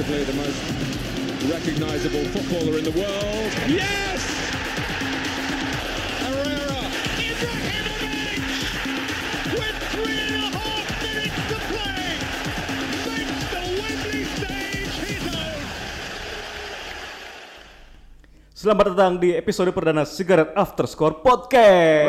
arguably the most recognisable footballer in the world. Yes! Herrera! Ibrahimovic with three and a half minutes to play makes the Wembley stage his own. Selamat datang di episode perdana Cigarette After Score Podcast.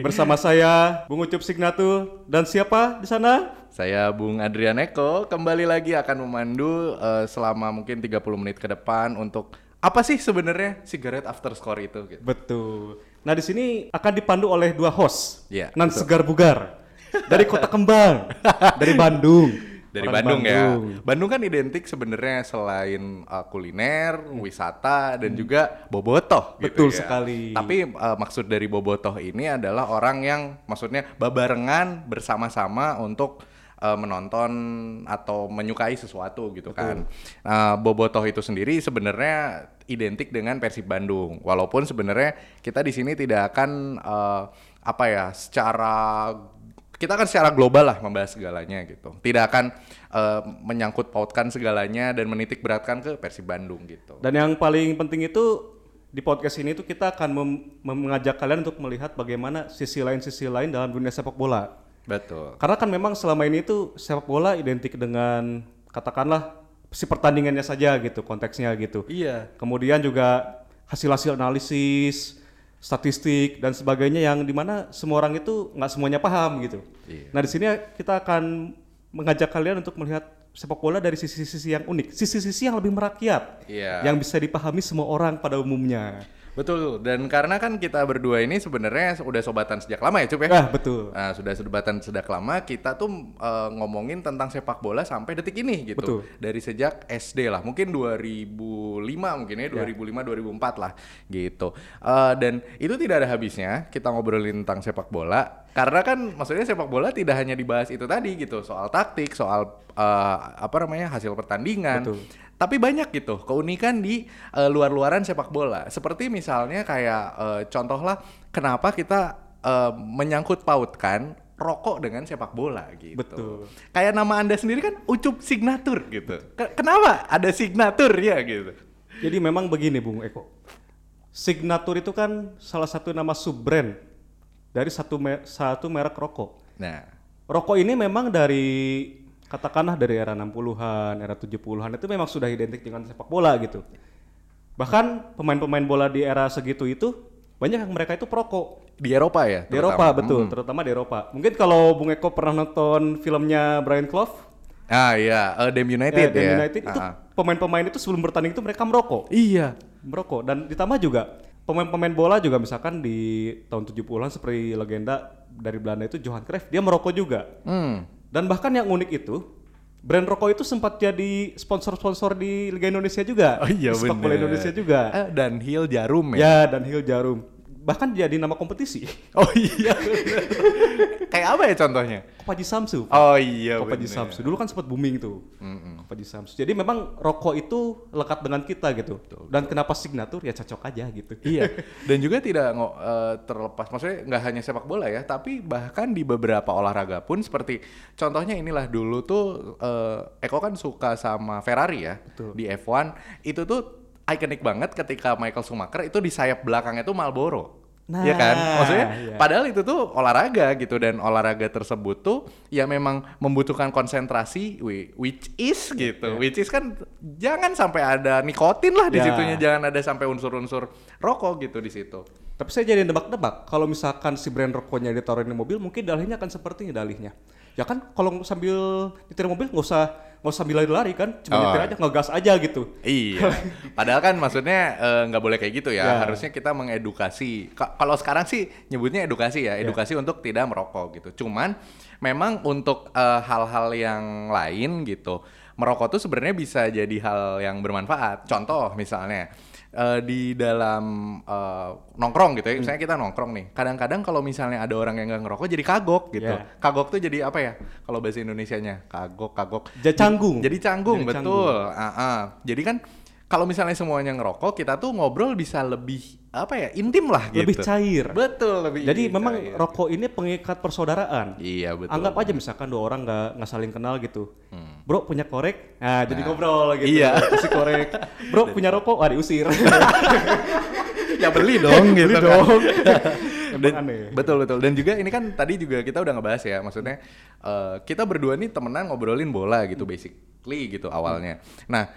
Bersama saya Bung Ucup Signatur dan siapa di sana? Saya Bung Adrian Eko kembali lagi akan memandu eh, selama mungkin 30 menit ke depan untuk apa sih sebenarnya cigarette after score itu gitu. Betul. Nah di sini akan dipandu oleh dua host, Iya, nan betul. segar bugar dari Kota Kembang, dari Bandung. Dari Orang Bandung, ya. Bandung kan identik sebenarnya selain eh, kuliner, wisata dan juga bobotoh gitu Hmm. Betul ya. sekali. Tapi eh, maksud dari bobotoh ini adalah orang yang maksudnya babarengan bersama-sama untuk eh, menonton atau menyukai sesuatu gitu kan. Nah, bobotoh itu sendiri sebenarnya identik dengan Persib Bandung. Walaupun sebenarnya kita di sini tidak akan eh, apa ya, secara kita akan secara global lah membahas segalanya gitu. Tidak akan eh, menyangkut pautkan segalanya dan menitik beratkan ke Persib Bandung gitu. Dan yang paling penting itu di podcast ini tuh kita akan mem- mengajak kalian untuk melihat bagaimana sisi lain-sisi lain dalam dunia sepak bola. Betul. Karena kan memang selama ini tuh sepak bola identik dengan katakanlah si pertandingannya saja gitu konteksnya gitu. Iya. Kemudian juga hasil-hasil analisis, statistik dan sebagainya yang di mana semua orang itu nggak semuanya paham gitu. Iya. Nah di sini kita akan mengajak kalian untuk melihat sepak bola dari sisi-sisi yang unik, sisi-sisi yang lebih merakyat, Iya. yang bisa dipahami semua orang pada umumnya. Betul. Dan karena kan kita berdua ini sebenarnya udah sobatan sejak lama ya, Cup ya? Ah betul. Nah, sudah sobatan sejak lama kita tuh eh, ngomongin tentang sepak bola sampai detik ini gitu. Betul. Dari sejak SD lah, mungkin 2005 mungkin ya, 2005 2004 lah gitu. Eh, dan itu tidak ada habisnya kita ngobrolin tentang sepak bola karena kan maksudnya sepak bola tidak hanya dibahas itu tadi gitu, soal taktik, soal eh, apa namanya? hasil pertandingan. Betul. Tapi banyak gitu keunikan di eh, luar-luaran sepak bola. Seperti misalnya kayak eh, contohlah kenapa kita eh, menyangkut pautkan rokok dengan sepak bola gitu. Betul. Kayak nama Anda sendiri kan Ucup Signatur gitu. Ke- kenapa ada signatur ya gitu? Jadi memang begini Bung Eko. Signatur itu kan salah satu nama sub brand dari satu me- satu merek rokok. Nah, Rokok ini memang dari katakanlah dari era 60-an, era 70-an itu memang sudah identik dengan sepak bola gitu. Bahkan pemain-pemain bola di era segitu itu banyak yang mereka itu perokok. di Eropa ya? Di terutama? Eropa betul, Hmm. terutama di Eropa. Mungkin kalau Bung Eko pernah nonton filmnya Brian Clough, Ah iya, eh, Dem United eh, Dan ya. United itu ah. pemain-pemain itu sebelum bertanding itu mereka merokok. Iya. merokok dan ditambah juga pemain-pemain bola juga misalkan di tahun 70-an seperti legenda dari Belanda itu Johan Cruyff dia merokok juga Hmm. Dan bahkan yang unik itu brand rokok itu sempat jadi sponsor-sponsor di Liga Indonesia juga Oh iya sepak bola. Indonesia juga Eh, dan Hill Jarum ya. ya dan Hill Jarum bahkan jadi nama kompetisi. Oh iya. Kayak apa ya contohnya? Kopaji Samsu. Oh iya. Kopaji bener. Samsu? Dulu kan sempat booming tuh. Kopaji Samsu? Jadi memang rokok itu lekat dengan kita gitu. Dan kenapa signatur? Ya cocok aja gitu. Iya, dan juga tidak eh, terlepas, maksudnya nggak hanya sepak bola ya, tapi bahkan di beberapa olahraga pun seperti contohnya inilah dulu tuh eh, Eko kan suka sama Ferrari ya di F1 itu tuh ikonik banget ketika Michael Schumacher itu di sayap belakangnya tuh Marlboro. Nah, Iya kan? Maksudnya iya. padahal itu tuh olahraga gitu dan olahraga tersebut tuh ya memang membutuhkan konsentrasi which is gitu. Which is kan jangan sampai ada nikotin lah di Ya. situnya, jangan ada sampai unsur-unsur rokok gitu di situ. Tapi saya jadi nebak-nebak kalau misalkan si brand rokoknya ditaruh di mobil mungkin dalihnya akan seperti ini dalihnya. Ya kan kalau sambil nyetir mobil nggak usah nggak usah sambil lari kan, cuma Oh. nyetir aja ngegas aja gitu. Iya. Padahal kan maksudnya eh, nggak boleh kayak gitu ya. Ya. Harusnya kita mengedukasi. Ka- Kalau sekarang sih nyebutnya edukasi ya, edukasi untuk tidak merokok gitu. Cuman memang untuk eh, hal-hal yang lain gitu, merokok tuh sebenarnya bisa jadi hal yang bermanfaat. Contoh misalnya eh, di dalam eh, nongkrong gitu ya, misalnya kita nongkrong nih. Kadang-kadang kalau misalnya ada orang yang nggak ngerokok jadi kagok gitu. Ya. Kagok tuh jadi apa ya? Kalau bahasa Indonesianya kagok, kagok. Jadi canggung. Jadi canggung, Jadi betul. Ah, ah. Jadi kan kalau misalnya semuanya ngerokok, kita tuh ngobrol bisa lebih apa ya intim lah gitu. Lebih cair. Betul, lebih. Jadi memang cair. rokok ini pengikat persaudaraan. Iya betul. Anggap aja misalkan dua orang nggak nggak saling kenal gitu. Hmm. bro punya korek nah jadi ngobrol gitu Iya. kasih korek bro punya rokok ah diusir ya beli dong gitu Beli kan. dong. Dan- aneh. betul betul dan juga ini kan tadi juga kita udah ngebahas ya maksudnya eh, kita berdua nih temenan ngobrolin bola gitu basically gitu awalnya nah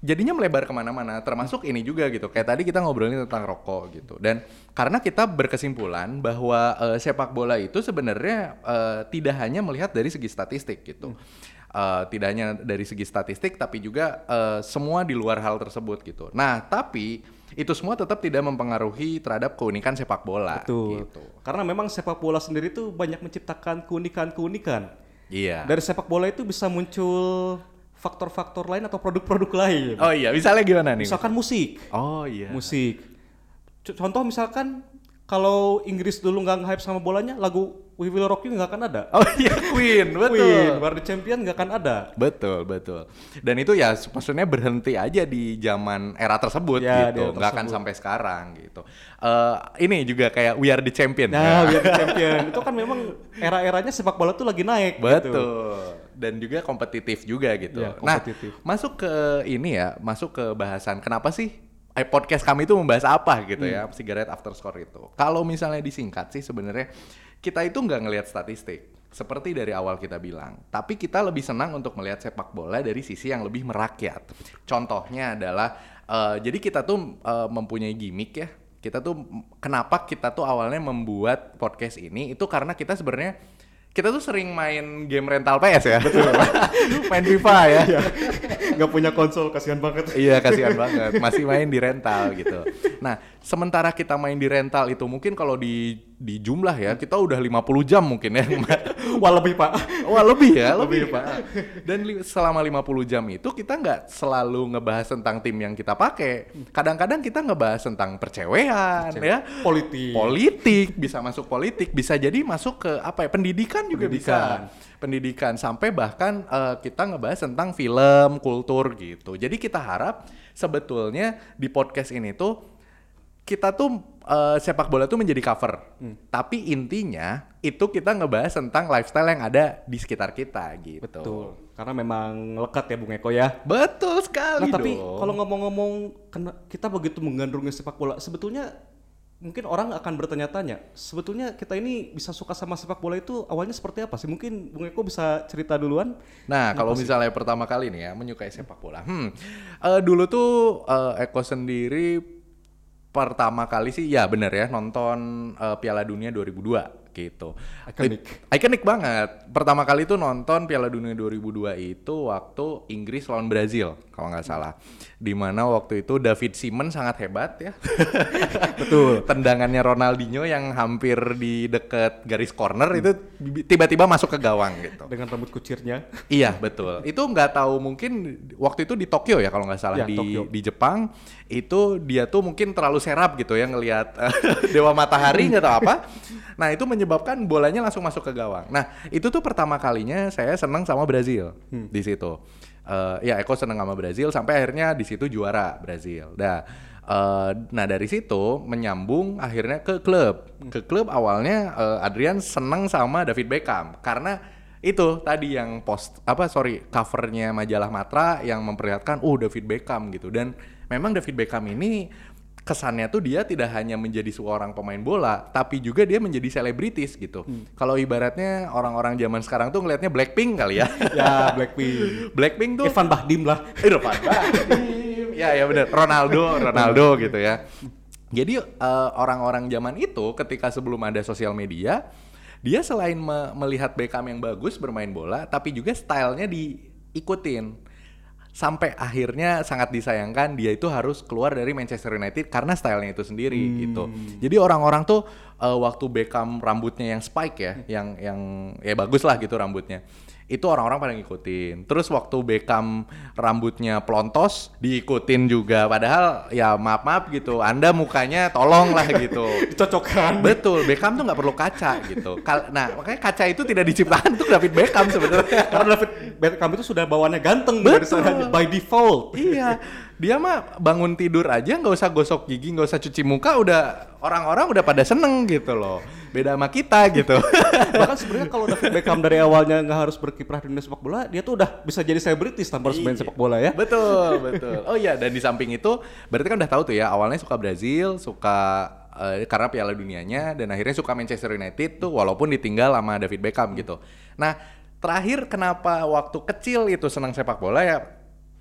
jadinya melebar ke mana-mana termasuk ini juga gitu kayak tadi kita ngobrolin tentang rokok gitu dan karena kita berkesimpulan bahwa eh, sepak bola itu sebenarnya eh, tidak hanya melihat dari segi statistik gitu Eh, tidak hanya dari segi statistik tapi juga eh, semua di luar hal tersebut gitu nah tapi itu semua tetap tidak mempengaruhi terhadap keunikan sepak bola Betul. gitu. Karena memang sepak bola sendiri tuh banyak menciptakan keunikan-keunikan. Iya. Dari sepak bola itu bisa muncul faktor-faktor lain atau produk-produk lain. Oh iya, misalnya gimana nih? Misalkan musik. Oh iya. Musik. Contoh misalkan kalau Inggris dulu nggak hype sama bolanya, lagu We Will Rock You nggak akan ada. Oh iya, Queen, betul. Queen, War the Champion nggak akan ada. Betul, betul. Dan itu ya maksudnya berhenti aja di zaman era tersebut Ya, gitu, nggak akan sampai sekarang gitu. Eh ini juga kayak We Are the Champion. Nah, ya. We Are the Champion itu kan memang era-eranya sepak bola tuh lagi naik. gitu. Dan juga kompetitif juga gitu. Ya, nah, kompetitif. masuk ke ini ya, masuk ke bahasan kenapa sih eh, podcast kami itu membahas apa gitu ya, Hmm. Cigarette After Score itu. Kalau misalnya disingkat sih sebenarnya kita itu nggak ngelihat statistik. Seperti dari awal kita bilang, tapi kita lebih senang untuk melihat sepak bola dari sisi yang lebih merakyat. Contohnya adalah, eh, jadi kita tuh eh, mempunyai gimmick ya. Kita tuh kenapa kita tuh awalnya membuat podcast ini itu karena kita sebenarnya kita tuh sering main game rental PS ya. Betul. main FIFA ya. Nggak punya konsol, kasihan banget. iya, kasihan banget. Masih main di rental gitu. Nah, sementara kita main di rental itu mungkin kalau di di jumlah ya, kita udah 50 jam mungkin ya. Wah lebih pak. Wah, lebih ya, lebih, Lebih, Pak. Dan li- selama 50 jam itu kita nggak selalu ngebahas tentang tim yang kita pakai. Kadang-kadang kita ngebahas tentang percewean ya. Politik. Politik, bisa masuk politik, bisa jadi masuk ke apa ya, pendidikan juga Pendidikan. bisa pendidikan sampai bahkan eh, kita ngebahas tentang film, kultur gitu. Jadi kita harap sebetulnya di podcast ini tuh kita tuh eh, sepak bola tuh menjadi cover. Hmm. Tapi intinya itu kita ngebahas tentang lifestyle yang ada di sekitar kita gitu. Betul. Karena memang lekat ya Bung Eko ya. Betul sekali Nah tapi kalau ngomong-ngomong kita begitu menggandrungi sepak bola, sebetulnya mungkin orang akan bertanya-tanya, sebetulnya kita ini bisa suka sama sepak bola itu awalnya seperti apa sih? Mungkin Bung Eko bisa cerita duluan. Nah, kalau misalnya pertama kali nih ya menyukai sepak bola, hmm, eh, dulu tuh eh, Eko sendiri pertama kali sih ya bener ya nonton eh, Piala Dunia 2002 gitu. Iconic. It- iconic banget. Pertama kali tuh nonton Piala Dunia 2002 itu waktu Inggris lawan Brazil kalau nggak salah. Di mana waktu itu David Simon sangat hebat ya. Betul. Tendangannya Ronaldinho yang hampir di deket garis corner itu tiba-tiba masuk ke gawang gitu. Dengan rambut kucirnya. Iya betul. Itu nggak tahu mungkin waktu itu di Tokyo ya kalau nggak salah Ya, di Tokyo. di Jepang itu dia tuh mungkin terlalu serap gitu ya ngelihat eh, dewa matahari nggak tahu apa. Nah itu menyebabkan bolanya langsung masuk ke gawang. Nah itu tuh pertama kalinya saya senang sama Brazil di situ. Eh, ya Eko seneng sama Brazil sampai akhirnya di situ juara Brazil. Nah, eh, nah dari situ menyambung akhirnya ke klub. Ke klub awalnya eh, Adrian seneng sama David Beckham karena itu tadi yang post apa sorry covernya majalah Matra yang memperlihatkan oh David Beckham gitu dan memang David Beckham ini kesannya tuh dia tidak hanya menjadi seorang pemain bola tapi juga dia menjadi selebritis gitu. Kalau ibaratnya orang-orang zaman sekarang tuh ngelihatnya Blackpink kali ya. Ya Blackpink. Blackpink tuh Evan Bahdim lah. Irfan Bahdim. ya ya bener. Ronaldo Ronaldo gitu ya. Jadi eh, orang-orang zaman itu ketika sebelum ada sosial media dia selain me- melihat Beckham yang bagus bermain bola tapi juga stylenya diikutin sampai akhirnya sangat disayangkan dia itu harus keluar dari Manchester United karena stylenya itu sendiri gitu. Jadi orang-orang tuh eh, waktu Beckham rambutnya yang spike ya, yang yang ya bagus lah gitu rambutnya. Itu orang-orang pada ngikutin. Terus waktu Beckham rambutnya plontos diikutin juga. Padahal ya maaf-maaf gitu. Anda mukanya tolong lah gitu. Dicocokkan. Betul, Beckham tuh nggak perlu kaca gitu. Kal- nah, makanya kaca itu tidak diciptakan untuk David Beckham sebenarnya. Karena David Beckham itu sudah bawaannya ganteng dari Betul. sana by default. iya. Dia mah bangun tidur aja nggak usah gosok gigi, nggak usah cuci muka, udah orang-orang udah pada seneng gitu loh. Beda sama kita gitu. Bahkan sebenarnya kalau David Beckham dari awalnya nggak harus berkiprah di dunia sepak bola, dia tuh udah bisa jadi selebritis tanpa harus main Iya. sepak bola ya. Betul, betul. Oh iya, dan di samping itu berarti kan udah tahu tuh ya, awalnya suka Brazil, suka eh, karena Piala Dunianya dan akhirnya suka Manchester United tuh walaupun ditinggal sama David Beckham gitu. Nah, terakhir kenapa waktu kecil itu senang sepak bola ya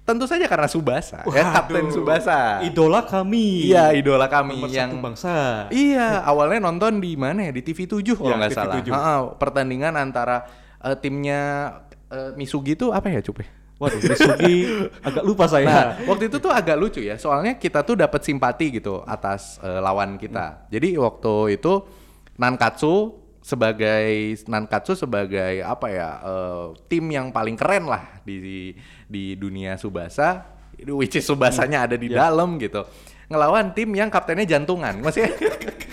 tentu saja karena Subasa, ya Kapten Waduh, Subasa. Idola kami. Iya, idola kami Nomor yang satu bangsa. Iya, awalnya nonton di mana ya? Di TV7 kalau Iya, nggak TV7. salah. Ha-ha, pertandingan antara eh, timnya eh, Misugi itu apa ya, Cupe? Waduh, Misugi agak lupa saya. Nah, waktu itu tuh agak lucu ya, soalnya kita tuh dapat simpati gitu atas eh, lawan kita. Jadi waktu itu Nankatsu sebagai Nankatsu sebagai apa ya eh, tim yang paling keren lah di di dunia Subasa, which is Subasanya ada di dalam gitu, ngelawan tim yang kaptennya jantungan, maksudnya.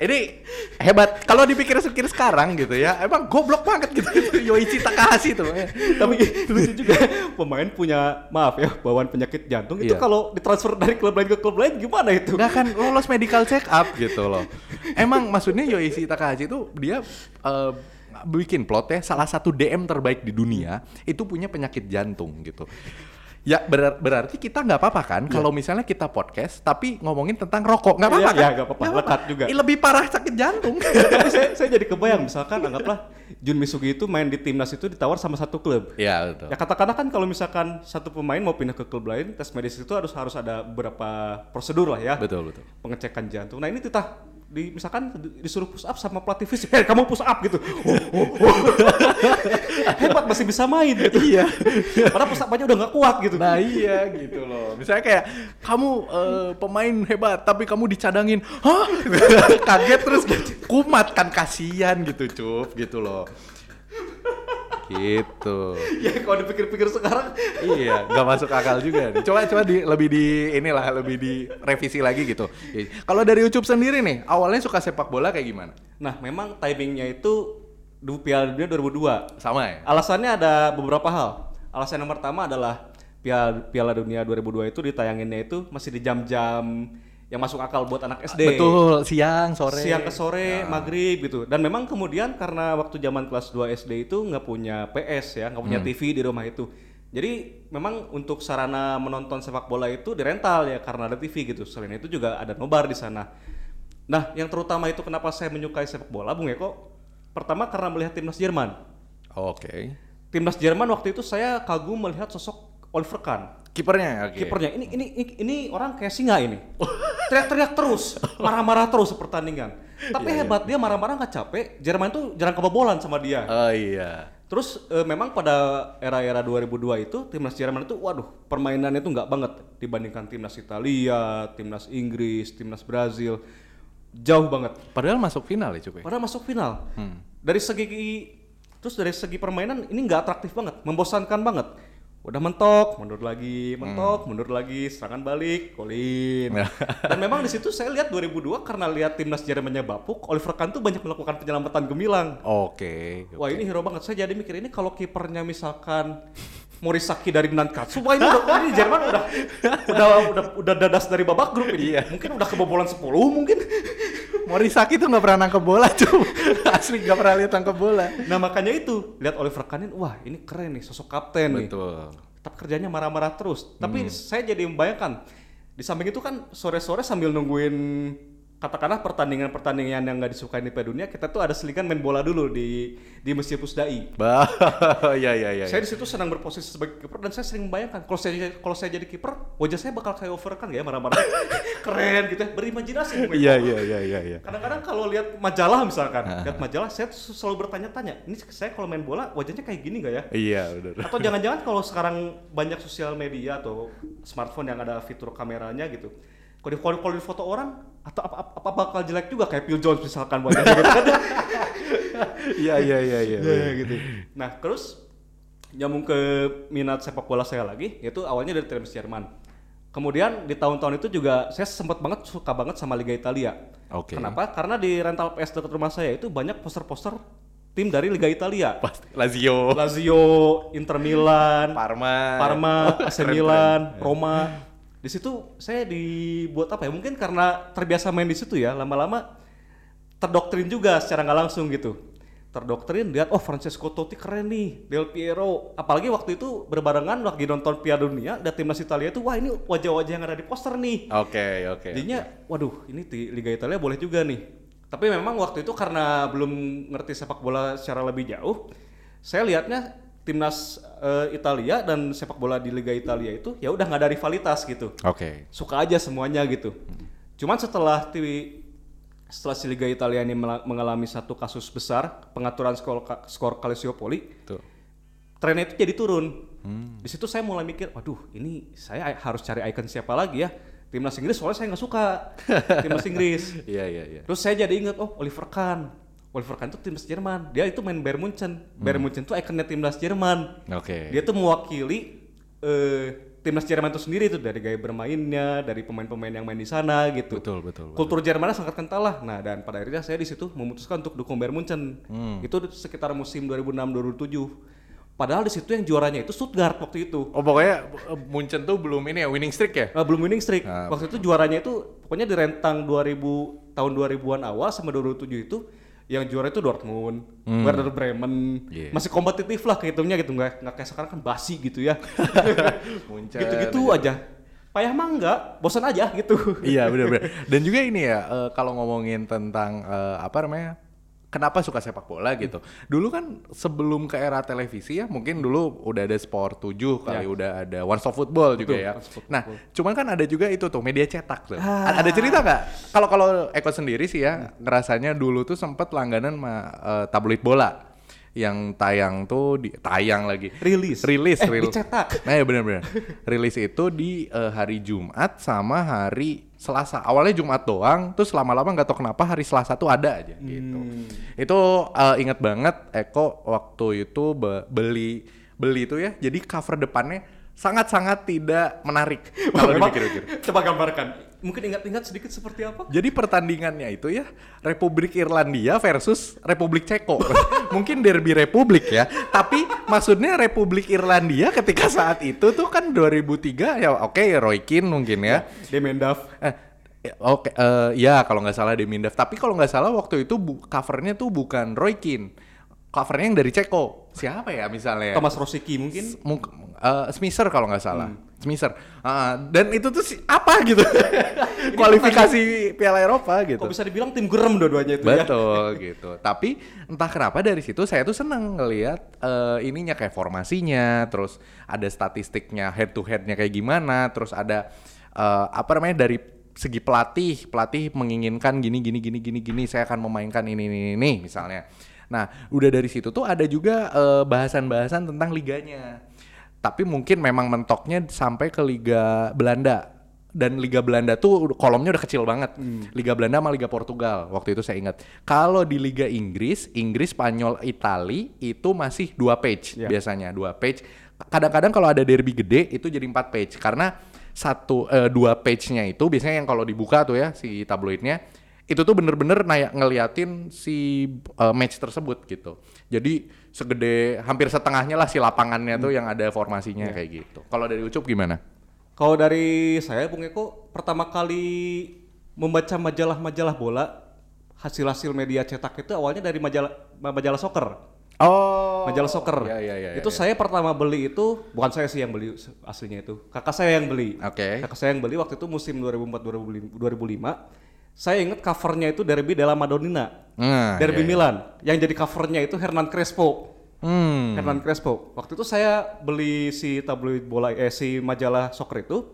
Ini hebat. Kalau dipikir-pikir sekarang gitu ya, emang goblok banget gitu. Yoichi Takahashi tuh. Tapi lucu juga pemain punya maaf ya bawaan penyakit jantung itu Iya. kalau ditransfer dari klub lain ke klub lain gimana itu? nggak akan lolos medical check up gitu loh. Emang maksudnya Yoichi Takahashi itu dia eh, bikin plot ya salah satu DM terbaik di dunia itu punya penyakit jantung gitu. Ya berar- berarti kita nggak apa-apa kan kalau misalnya kita podcast tapi ngomongin tentang rokok nggak apa-apa Iya, kan? iya, nggak apa-apa. Lekat juga. Ih, Lebih parah sakit jantung. Tapi saya, saya jadi kebayang misalkan anggaplah Jun Misugi itu main di timnas itu ditawar sama satu klub. Iya betul. Ya katakanlah kan kalau misalkan satu pemain mau pindah ke klub lain, tes medis itu harus harus ada beberapa prosedur lah ya. Betul betul. Pengecekan jantung. Nah ini titah di misalkan di- disuruh push up sama pelatih fisik, eh kamu push up gitu. Oh, oh, oh. Hebat masih bisa main gitu. Iya. Padahal push up-nya udah nggak kuat gitu. Nah iya gitu loh. Misalnya kayak kamu eh, pemain hebat tapi kamu dicadangin, hah? Kaget terus kumat kan kasihan gitu cup gitu loh. Gitu. ya kalau dipikir-pikir sekarang iya, nggak masuk akal juga. nih. Coba coba di lebih di inilah lebih di revisi lagi gitu. Kalau dari Ucup sendiri nih, awalnya suka sepak bola kayak gimana? Nah, memang timingnya itu Piala Dunia 2002. Sama ya? Alasannya ada beberapa hal. Alasan yang pertama adalah Piala, Piala Dunia 2002 itu ditayanginnya itu masih di jam-jam yang masuk akal buat anak SD. Betul, siang, sore. Siang ke sore, maghrib gitu. Dan memang kemudian karena waktu zaman kelas 2 SD itu nggak punya PS ya, nggak punya TV di rumah itu. Jadi memang untuk sarana menonton sepak bola itu dirental ya karena ada TV gitu. Selain itu juga ada nobar di sana. Nah, yang terutama itu kenapa saya menyukai sepak bola, Bung Eko? Pertama karena melihat timnas Jerman. Oke. Timnas Jerman waktu itu saya kagum melihat sosok Oliver Kahn. Kipernya oke. Kipernya ini ini ini, orang kayak singa ini. Teriak-teriak terus, marah-marah terus pertandingan. Tapi hebat dia marah-marah nggak capek. Jerman tuh jarang kebobolan sama dia. Oh iya. Terus eh, memang pada era-era 2002 itu timnas Jerman itu waduh permainannya itu nggak banget dibandingkan timnas Italia, timnas Inggris, timnas Brazil. Jauh banget. Padahal masuk final ya Cup ya? Padahal masuk final. Dari segi terus dari segi permainan ini nggak atraktif banget, membosankan banget. Udah mentok, mundur lagi, mentok, mundur lagi, serangan balik, golin. Dan memang di situ saya lihat 2002 karena lihat timnas Jermannya bapuk, Oliver Kahn tuh banyak melakukan penyelamatan gemilang. Oke. Wah ini hero banget. Saya jadi mikir ini kalau kipernya misalkan Morisaki dari Nankatsu, wah ini udah ini Jerman udah udah udah udah dadas dari babak grup ini. Iya. Mungkin udah kebobolan 10 mungkin. Morisaki tuh nggak pernah nangkep bola cuy. Asli nggak pernah lihat nangkep bola. Nah makanya itu lihat Oliver Kahn ini, wah ini keren nih sosok kapten nih. Betul. Tapi kerjanya marah-marah terus. Tapi saya jadi membayangkan di samping itu kan sore-sore sambil nungguin katakanlah pertandingan-pertandingan yang nggak disukai di Piala Dunia, kita tuh ada selingan main bola dulu di di Masjid Pusdai. Bah, ya ya ya. Saya di situ senang berposisi sebagai kiper dan saya sering membayangkan kalau saya kalau saya jadi kiper, wajah saya bakal kayak Oliver Kahn ya marah-marah. keren gitu ya, berimajinasi. Iya iya iya iya iya. Kadang-kadang kalau lihat majalah misalkan, lihat majalah saya tuh selalu bertanya-tanya, ini saya kalau main bola wajahnya kayak gini nggak ya? Iya benar. Atau jangan-jangan kalau sekarang banyak sosial media atau smartphone yang ada fitur kameranya gitu. Kalau di, kalau di foto orang atau apa, apa, apa bakal jelek juga kayak Phil Jones misalkan wajahnya gitu kan. Iya iya iya iya. Ya, gitu. Nah, terus nyambung ke minat sepak bola saya lagi, yaitu awalnya dari timnas Jerman. Kemudian di tahun-tahun itu juga saya sempat banget suka banget sama Liga Italia. Oke. Kenapa? Karena di rental PS dekat rumah saya itu banyak poster-poster tim dari Liga Italia. Pasti Lazio, Lazio, Inter Milan, Parma, Parma, AC Milan. Roma. Di situ saya dibuat apa ya? Mungkin karena terbiasa main di situ ya, lama-lama terdoktrin juga secara nggak langsung gitu. Terdoktrin lihat oh Francesco Totti keren nih, Del Piero. Apalagi waktu itu berbarengan lagi nonton Piala Dunia, ada timnas Italia itu wah ini wajah-wajah yang ada di poster nih. Oke, oke. Jadinya, waduh, ini di Liga Italia boleh juga nih. Tapi memang waktu itu karena belum ngerti sepak bola secara lebih jauh, saya lihatnya timnas eh, Italia dan sepak bola di Liga Italia itu ya udah nggak ada rivalitas gitu. Oke. Suka aja semuanya gitu. Cuman setelah ti- setelah si Liga Italia ini mengalami satu kasus besar pengaturan skor skor Calciopoli, Tuh. trennya itu jadi turun. Di situ saya mulai mikir, waduh ini saya harus cari icon siapa lagi ya? Timnas Inggris soalnya saya nggak suka timnas Inggris. Iya, iya, iya. Terus saya jadi ingat, oh Oliver Kahn. Kahn itu timnas Jerman. Dia itu main Bayern Munchen. Bayern Munchen itu ikonnya timnas Jerman. Oke. Dia tuh mewakili eh, timnas Jerman itu sendiri tuh dari gaya bermainnya, dari pemain-pemain yang main di sana gitu. Betul, betul. betul. Kultur Jermannya sangat kental lah. Nah, dan pada akhirnya saya di situ memutuskan untuk dukung Bayern Munchen. Hmm. Itu sekitar musim 2006-2007. Padahal di situ yang juaranya itu Stuttgart waktu itu. Oh, pokoknya eh, Munchen tuh belum ini ya winning streak ya? Eh, belum winning streak. Ah, Waktu itu juaranya itu pokoknya di rentang 2000 tahun 2000-an awal sama 2007 itu yang juara itu Dortmund, Werder Bremen. Hmm. Yeah. Masih kompetitif lah kehitungnya gitu nggak nggak kayak sekarang kan basi gitu ya. Gitu-gitu aja. Payah mah enggak, bosan aja gitu. iya benar-benar. Dan juga ini ya eh, kalau ngomongin tentang eh, apa namanya kenapa suka sepak bola gitu. Dulu kan sebelum ke era televisi ya mungkin dulu udah ada Sport 7 kali udah ada One Stop Football juga Betul, ya. One Stop Nah, cuman kan ada juga itu tuh media cetak tuh. A- Ada cerita nggak? Kalau kalau Eko sendiri sih ya ngerasanya dulu tuh sempet langganan sama eh, tabloid bola yang tayang tuh di tayang lagi Rilis. rilis Eh, rilis. dicetak. Nah ya benar-benar. Rilis itu di eh, hari Jumat sama hari Selasa. Awalnya Jumat doang, terus lama-lama nggak tahu kenapa hari Selasa tuh ada aja gitu. Itu eh, inget banget Eko waktu itu be- beli beli itu ya. Jadi cover depannya sangat-sangat tidak menarik kalau dipikir-pikir. Coba gambarkan. Mungkin ingat-ingat sedikit seperti apa? Jadi pertandingannya itu ya Republik Irlandia versus Republik Ceko. Mungkin derby Republik ya. Tapi maksudnya Republik Irlandia ketika saat itu tuh kan 2003 ya oke Roy Keane mungkin ya. Demendaf. Eh, ya, oke eh, ya kalau nggak salah Demindaf. Tapi kalau nggak salah waktu itu bu- covernya tuh bukan Roy Keane. Covernya yang dari Ceko. Siapa ya misalnya? Thomas Rosicky mungkin. Mung- eh, Smisser kalau nggak salah. Smisser. Ah, dan itu tuh si- apa gitu? Kualifikasi Piala Eropa gitu. Kok bisa dibilang tim gerem dua-duanya itu ya? Betul gitu. Tapi entah kenapa dari situ saya tuh seneng ngelihat eh, ininya kayak formasinya, terus ada statistiknya head to headnya kayak gimana, terus ada eh, apa namanya dari segi pelatih, pelatih menginginkan gini gini gini gini gini, saya akan memainkan ini ini ini misalnya. Nah, udah dari situ tuh ada juga eh, bahasan-bahasan tentang liganya. Tapi mungkin memang mentoknya sampai ke Liga Belanda dan Liga Belanda tuh kolomnya udah kecil banget. Liga Belanda sama Liga Portugal waktu itu saya ingat. Kalau di Liga Inggris, Inggris, Spanyol, Itali itu masih dua page Ya. biasanya dua page. Kadang-kadang kalau ada derby gede itu jadi empat page karena satu eh, dua page-nya itu biasanya yang kalau dibuka tuh ya si tabloidnya itu tuh bener-bener nayak ngeliatin si eh, match tersebut gitu. Jadi segede hampir setengahnya lah si lapangannya tuh yang ada formasinya kayak gitu. Kalau dari Ucup gimana? Kalau dari saya Bung Eko pertama kali membaca majalah-majalah bola hasil-hasil media cetak itu awalnya dari majalah majalah soccer. Oh, Majalah soccer. Ya, ya, ya, itu ya. saya pertama beli itu bukan saya sih yang beli aslinya itu. Kakak saya yang beli. Oke. Kakak saya yang beli waktu itu musim 2004 2005. Saya ingat covernya itu Derby della Madonnina. Nah, Derby iya, iya. Milan. Yang jadi covernya itu Hernan Crespo. Hmm. Hernan Crespo. Waktu itu saya beli si tabloid bola eh si majalah soccer itu.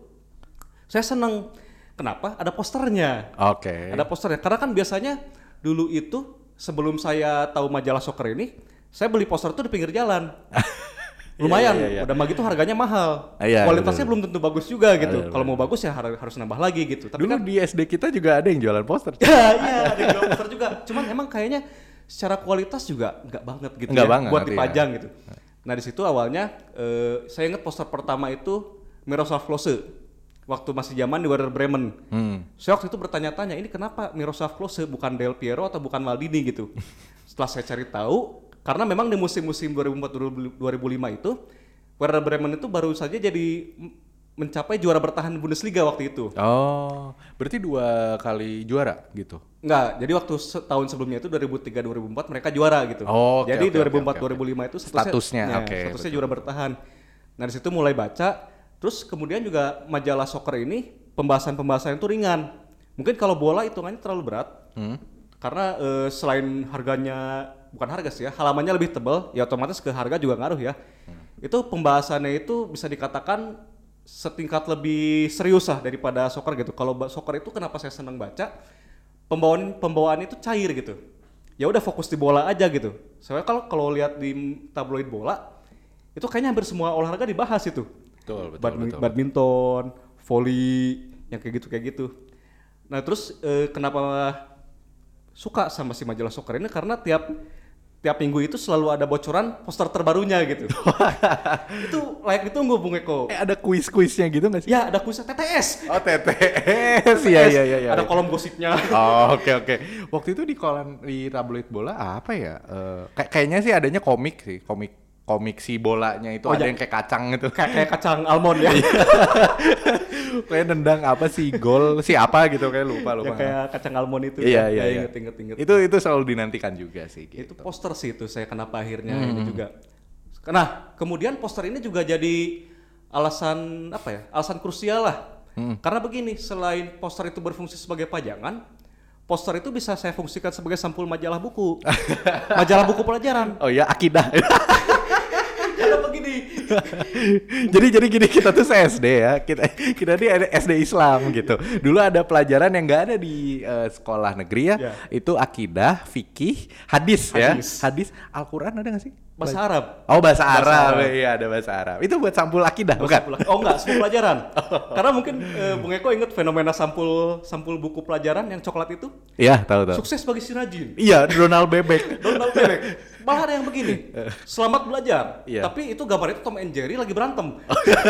Saya seneng. Kenapa? Ada posternya. Oke. Ada posternya. Karena kan biasanya dulu itu sebelum saya tahu majalah soccer ini, saya beli poster itu di pinggir jalan. Lumayan, Iya, iya, iya. udah begitu harganya mahal. Iya, Kualitasnya betul. belum tentu bagus juga gitu. Betul, Kalau mau bagus ya har- harus nambah lagi gitu. Tapi Dulu kan di SD kita juga ada yang jualan poster. ya, iya ada yang jual poster juga. Cuman emang kayaknya secara kualitas juga nggak banget gitu Nggak ya banget, buat iya. dipajang gitu. Nah di situ awalnya eh, saya ingat poster pertama itu Miroslav Klose waktu masih zaman di Werder Bremen. Hmm. Saya waktu itu bertanya-tanya ini kenapa Miroslav Klose bukan Del Piero atau bukan Maldini gitu. Setelah saya cari tahu karena memang di musim-musim 2004 2005 itu Werder Bremen itu baru saja jadi mencapai juara bertahan Bundesliga waktu itu. Oh, berarti dua kali juara gitu. Enggak, jadi waktu setahun sebelumnya itu 2003 2004 mereka juara gitu. Oh, oke, jadi oke, oke, 2004 oke, oke. 2005 itu Statusnya, ya, oke, Statusnya betul. juara bertahan. Nah, di situ mulai baca, terus kemudian juga majalah soccer ini pembahasan-pembahasan itu ringan. Mungkin kalau bola hitungannya terlalu berat. Hmm. Karena eh, selain harganya bukan harga sih ya, halamannya lebih tebal, ya otomatis ke harga juga ngaruh ya. Hmm. Itu pembahasannya itu bisa dikatakan setingkat lebih serius lah daripada soccer gitu. Kalau soccer itu kenapa saya senang baca? Pembawaan pembawaan itu cair gitu. Ya udah fokus di bola aja gitu. Soalnya kalau kalau lihat di tabloid bola itu kayaknya hampir semua olahraga dibahas itu. Betul, betul, Badmi- betul. badminton, volley, yang kayak gitu kayak gitu. Nah terus eh, kenapa suka sama si majalah soccer ini karena tiap tiap minggu itu selalu ada bocoran poster terbarunya gitu. itu layak ditunggu Bung Eko. Eh ada kuis-kuisnya gitu nggak sih? Ya ada kuisnya TTS. Oh TTS, iya iya iya. iya. Ada kolom gosipnya. Oh oke oke. Waktu itu di kolam di tabloid bola apa ya? Kayak kayaknya sih adanya komik sih, komik komik si bolanya itu Oh, ada ya. yang kayak kacang gitu. kayak kayak kacang almond ya. kayak nendang apa sih gol si apa gitu kayak lupa ya lupa. kayak kacang almond itu. Iya ya. iya Ya, iya. Inget inget inget. Itu itu selalu dinantikan juga sih itu gitu. poster sih itu saya kenapa akhirnya Hmm. ini juga nah kemudian poster ini juga jadi alasan apa ya alasan krusial lah Hmm. karena begini selain poster itu berfungsi sebagai pajangan poster itu bisa saya fungsikan sebagai sampul majalah buku majalah buku pelajaran Oh ya akidah. jadi jadi gini kita tuh SD ya. Kita kita di SD Islam gitu. Dulu ada pelajaran yang nggak ada di eh, sekolah negeri ya. Ya. itu akidah fikih hadis, ya. Hadis. hadis. Al-Quran ada nggak sih? Bahasa Arab. Oh bahasa, Bahasa Arab. Arab. iya ada bahasa Arab. Itu buat sampul akidah bukan? Sampul- oh enggak sampul pelajaran. Karena mungkin eh, Bung Eko ingat fenomena sampul sampul buku pelajaran yang coklat itu? Iya tahu tahu. Sukses bagi si Rajin. Iya Donald Bebek. Donald Bebek. Malah ada yang begini. Selamat belajar. Iya. Tapi itu gambar itu Tom and Jerry lagi berantem.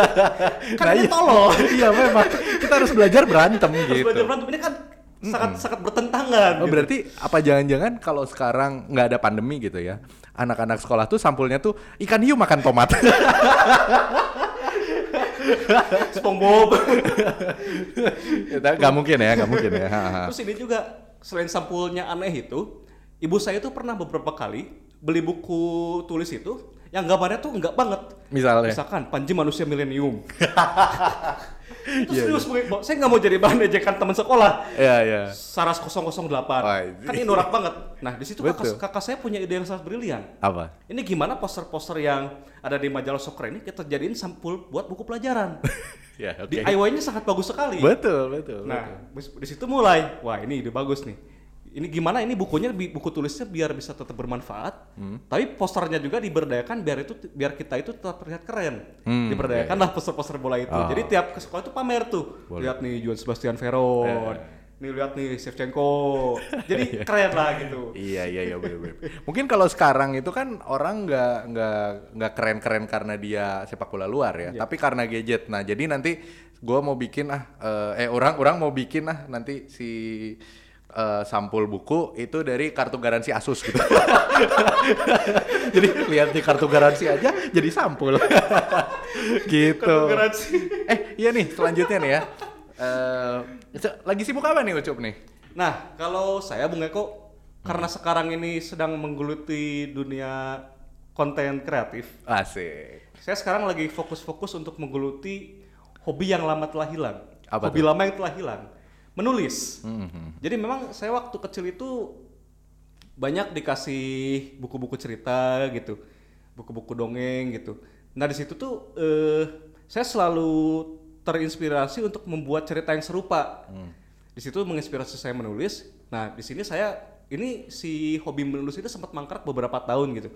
kan Nah, iya. ini tolol. iya memang kita harus belajar berantem Harus gitu belajar berantem ini kan sangat sangat bertentangan. Oh, gitu. berarti apa jangan-jangan kalau sekarang nggak ada pandemi gitu ya, anak-anak sekolah tuh sampulnya tuh ikan hiu makan tomat. SpongeBob. Gak mungkin ya, gak mungkin ya. Terus ini juga selain sampulnya aneh itu, ibu saya tuh pernah beberapa kali beli buku tulis itu yang gambarnya tuh enggak banget. Misalnya. Misalkan Panji manusia milenium. itu Iya, serius, Bung. saya nggak mau jadi bahan ejekan teman sekolah. Iya, iya. Saras 008. Wah, kan ini norak banget. Nah, di situ kakak, Betul. kakak saya punya ide yang sangat brilian. Apa? Ini gimana poster-poster yang ada di majalah soccer ini kita jadiin sampul buat buku pelajaran. Ya, oke. DIY-nya sangat bagus sekali. Betul, betul. betul. Nah, di di situ mulai, wah ini ide bagus nih. Ini gimana ini bukunya buku tulisnya biar bisa tetap bermanfaat, Hmm. tapi posternya juga diberdayakan biar itu biar kita itu tetap terlihat keren. Hmm, diberdayakan lah poster-poster bola itu. Oh. Jadi tiap ke sekolah itu pamer tuh. Boleh. Lihat nih Juan Sebastian Veron. Nih lihat nih Shevchenko. Jadi keren lah gitu. Iya iya iya bener, bener. Mungkin kalau sekarang itu kan orang nggak nggak nggak keren-keren karena dia sepak bola luar ya, Iya. tapi karena gadget. Nah jadi nanti gua mau bikin ah eh, eh orang orang mau bikin ah nanti si eh, sampul buku itu dari kartu garansi Asus gitu. jadi lihat di kartu garansi aja jadi sampul. gitu. Kartu garansi. Eh iya nih selanjutnya nih ya. Eh, se- lagi sibuk apa nih Ucup nih? Nah, kalau saya Bung Eko karena sekarang ini sedang menggeluti dunia konten kreatif, Asik. saya sekarang lagi fokus-fokus untuk menggeluti hobi yang lama telah hilang. Apa hobi tuh? lama yang telah hilang. Menulis. Mhm. Jadi memang saya waktu kecil itu banyak dikasih buku-buku cerita gitu, buku-buku dongeng gitu. Nah di situ tuh eh, saya selalu terinspirasi untuk membuat cerita yang serupa. Di situ menginspirasi saya menulis. Nah di sini saya ini si hobi menulis itu sempat mangkrak beberapa tahun gitu.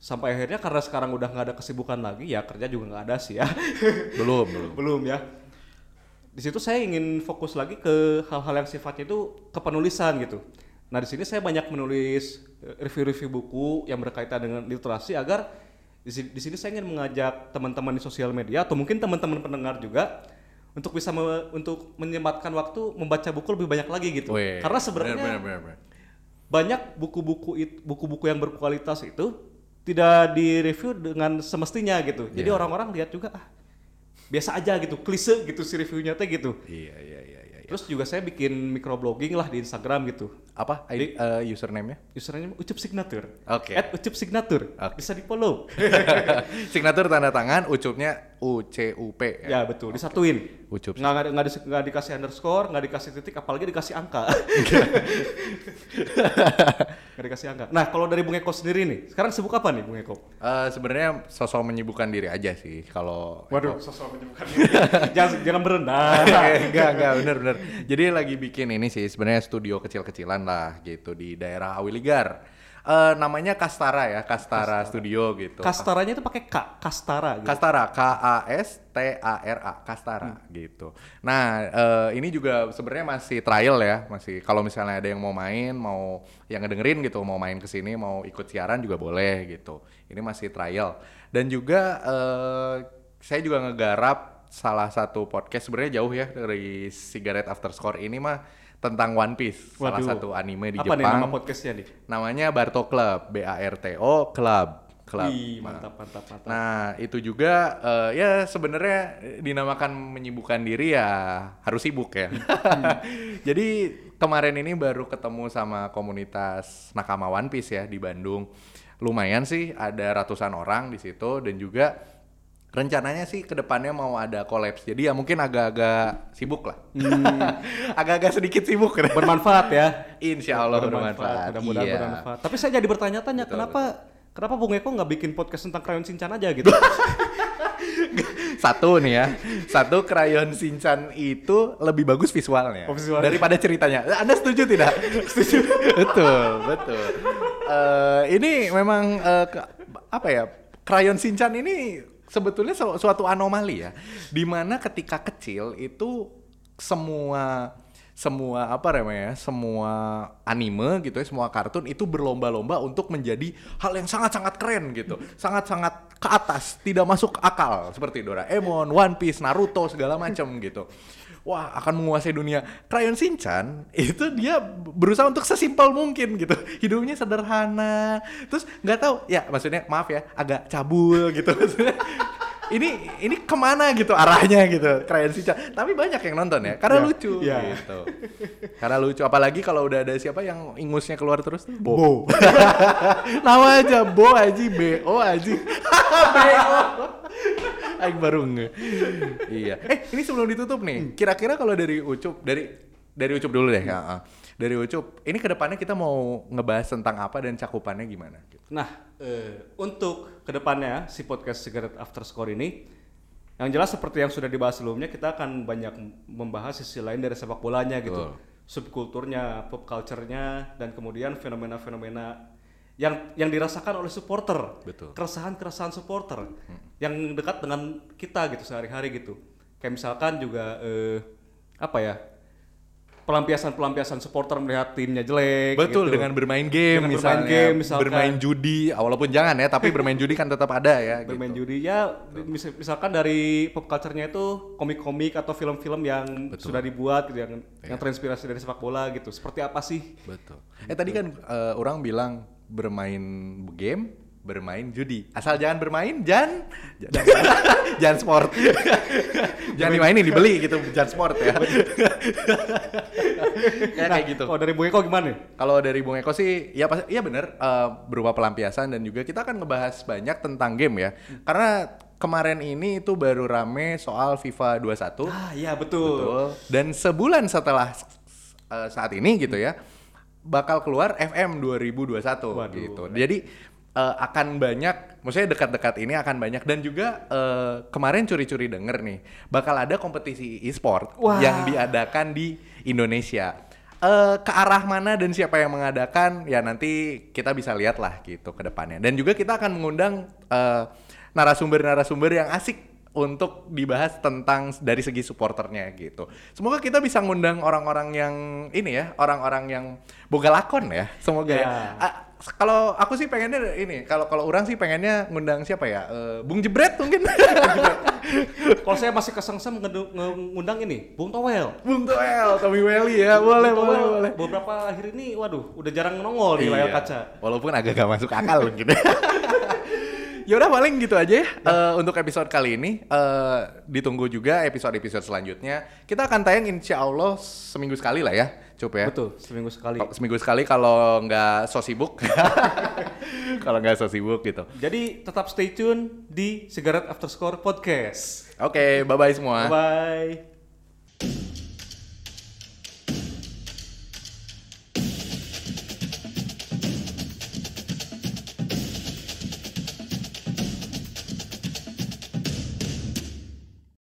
Sampai akhirnya karena sekarang udah nggak ada kesibukan lagi, ya kerja juga nggak ada sih ya. Belum, belum. belum ya di situ saya ingin fokus lagi ke hal-hal yang sifatnya itu kepenulisan gitu nah di sini saya banyak menulis eh, review-review buku yang berkaitan dengan literasi agar di sini, saya ingin mengajak teman-teman di sosial media atau mungkin teman-teman pendengar juga untuk bisa me- untuk menyempatkan waktu membaca buku lebih banyak lagi gitu karena sebenarnya bener, bener, bener, banyak buku-buku buku-buku yang berkualitas itu tidak direview dengan semestinya gitu. Jadi Iya. orang-orang lihat juga ah biasa aja gitu, klise gitu si reviewnya teh gitu. Iya iya iya iya. iya. Terus juga saya bikin microblogging lah di Instagram gitu. Apa I- eh, username-nya? Username Ucup Signature. Oke. At Ucup Signature. Oke. Bisa di follow. Signatur tanda tangan, ucupnya U C U P ya betul, disatuin. Ucup. Nggak, nggak, nggak, di- nggak dikasih underscore, nggak dikasih titik, apalagi dikasih angka. nggak dikasih angka. Nah kalau dari Bung Eko sendiri nih, sekarang sibuk apa nih Bung Eko? Eh, sebenarnya sosok menyibukkan diri aja sih kalau Waduh, sosok menyibukkan diri. jangan, jangan berendah. enggak enggak bener bener jadi lagi bikin ini sih sebenarnya studio kecil-kecilan lah gitu di daerah Awiligar Eh, namanya Kastara ya Kastara, Studio gitu Kastaranya itu pakai K, Kastara gitu. Kastara K A S T A R A Kastara gitu. Nah eh, ini juga sebenarnya masih trial ya masih kalau misalnya ada yang mau main mau yang ngedengerin gitu mau main ke sini mau ikut siaran juga boleh gitu. Ini masih trial dan juga eh, saya juga ngegarap salah satu podcast sebenarnya jauh ya dari Cigarette After Score ini mah tentang One Piece salah Waduh. satu anime di apa nih Jepang. nama podcastnya nih? Namanya Barto Club B A R T O Club. Club. Wih, mantap, mantap, mantap. Nah, itu juga eh, ya sebenarnya dinamakan menyibukkan diri ya harus sibuk ya. Jadi kemarin ini baru ketemu sama komunitas nakama One Piece ya di Bandung. Lumayan sih ada ratusan orang di situ dan juga rencananya sih ke depannya mau ada kolaps. Jadi ya mungkin agak-agak sibuk lah. agak-agak sedikit sibuk. bermanfaat ya. Insya Allah bermanfaat. Mudah-mudahan Iya. bermanfaat. Tapi saya jadi bertanya-tanya kenapa kenapa Bung Eko nggak bikin podcast tentang krayon Shinchan aja gitu? satu nih ya satu krayon Shinchan itu lebih bagus visualnya Oh, visualnya. daripada ceritanya anda setuju tidak setuju betul betul Eh, ini memang ke- apa ya krayon Shinchan ini sebetulnya su- suatu anomali ya. Di mana ketika kecil itu semua semua apa namanya semua anime gitu ya semua kartun itu berlomba-lomba untuk menjadi hal yang sangat-sangat keren gitu. Sangat-sangat ke atas tidak masuk akal. Seperti Doraemon, One Piece, Naruto segala macam gitu wah akan menguasai dunia. Krayon Shinchan itu dia berusaha untuk sesimpel mungkin gitu. Hidupnya sederhana. Terus nggak tahu ya maksudnya maaf ya agak cabul gitu. Maksudnya ini ini ke mana gitu arahnya gitu Krayon Shinchan. Tapi banyak yang nonton ya karena Ya, lucu. ya. gitu. Karena lucu apalagi kalau udah ada siapa yang ingusnya keluar terus tuh Bo, Bo. nama aja Bo Aji B O Aji B-O. Aing baru nge. Iya. Eh ini sebelum ditutup nih kira-kira kalau dari Ucup dari dari Ucup dulu deh ya ah. dari Ucup ini ke depannya kita mau ngebahas tentang apa dan cakupannya gimana? Nah, eh, untuk ke depannya si podcast Cigarette After Score ini, yang jelas seperti yang sudah dibahas sebelumnya, kita akan banyak membahas sisi lain dari sepak bolanya gitu, subkulturnya, pop culture-nya, dan kemudian fenomena-fenomena yang yang dirasakan oleh supporter, Betul. keresahan-keresahan supporter yang dekat dengan kita gitu sehari-hari gitu. Kayak misalkan juga eh, apa ya? pelampiasan-pelampiasan supporter melihat timnya jelek Betul gitu. dengan bermain game Dengan misalnya, bermain game, misalkan. bermain judi, walaupun jangan ya, tapi bermain judi kan tetap ada ya. bermain gitu. judi ya mis- misalkan dari pop culture-nya itu komik-komik atau film-film yang sudah dibuat gitu yang Iya. yang terinspirasi dari sepak bola gitu seperti apa sih Betul. Eh tadi kan eh, orang bilang bermain game, bermain judi. Asal jangan bermain, jangan jangan, jangan sport. jangan dimainin, dibeli gitu, jangan sport ya. ya kayak gitu. kalau dari Bu Eko gimana nih Kalau dari Bung Eko sih, ya pas, iya bener eh, berupa pelampiasan dan juga kita akan ngebahas banyak tentang game ya. Karena kemarin ini itu baru rame soal FIFA 21. ah iya betul, Betul. Dan sebulan setelah uh, saat ini gitu ya, bakal keluar FM 2021 Waduh. gitu. Jadi uh, akan banyak, maksudnya dekat-dekat ini akan banyak dan juga uh, kemarin curi-curi denger nih, bakal ada kompetisi e-sport yang diadakan di Indonesia. Eh, ke arah mana dan siapa yang mengadakan ya nanti kita bisa lihat lah gitu ke depannya. Dan juga kita akan mengundang eh, narasumber-narasumber yang asik untuk dibahas tentang dari segi supporternya gitu. Semoga kita bisa ngundang orang-orang yang ini ya, orang-orang yang boga lakon ya. Semoga ya. Ya. Ah, kalau aku sih pengennya ini, kalau kalau orang sih pengennya ngundang siapa ya? Eh, Bung Jebret mungkin. kalau saya masih kesengsem ngundang ini Bung Towel Bung Toel, Tommy Welly ya. Boleh, Bung boleh, Towel boleh. beberapa akhir ini waduh udah jarang nongol di layar Iya. kaca Walaupun agak gak masuk akal mungkin. Yaudah paling gitu aja ya eh, untuk episode kali ini. Eh, ditunggu juga episode-episode selanjutnya. Kita akan tayang insya Allah seminggu sekali lah ya, Cup ya. Betul, seminggu sekali. Seminggu sekali kalau nggak so sibuk. kalau nggak so sibuk gitu. Jadi tetap stay tune di Cigarette After Score Podcast. Oke, bye-bye semua. Bye.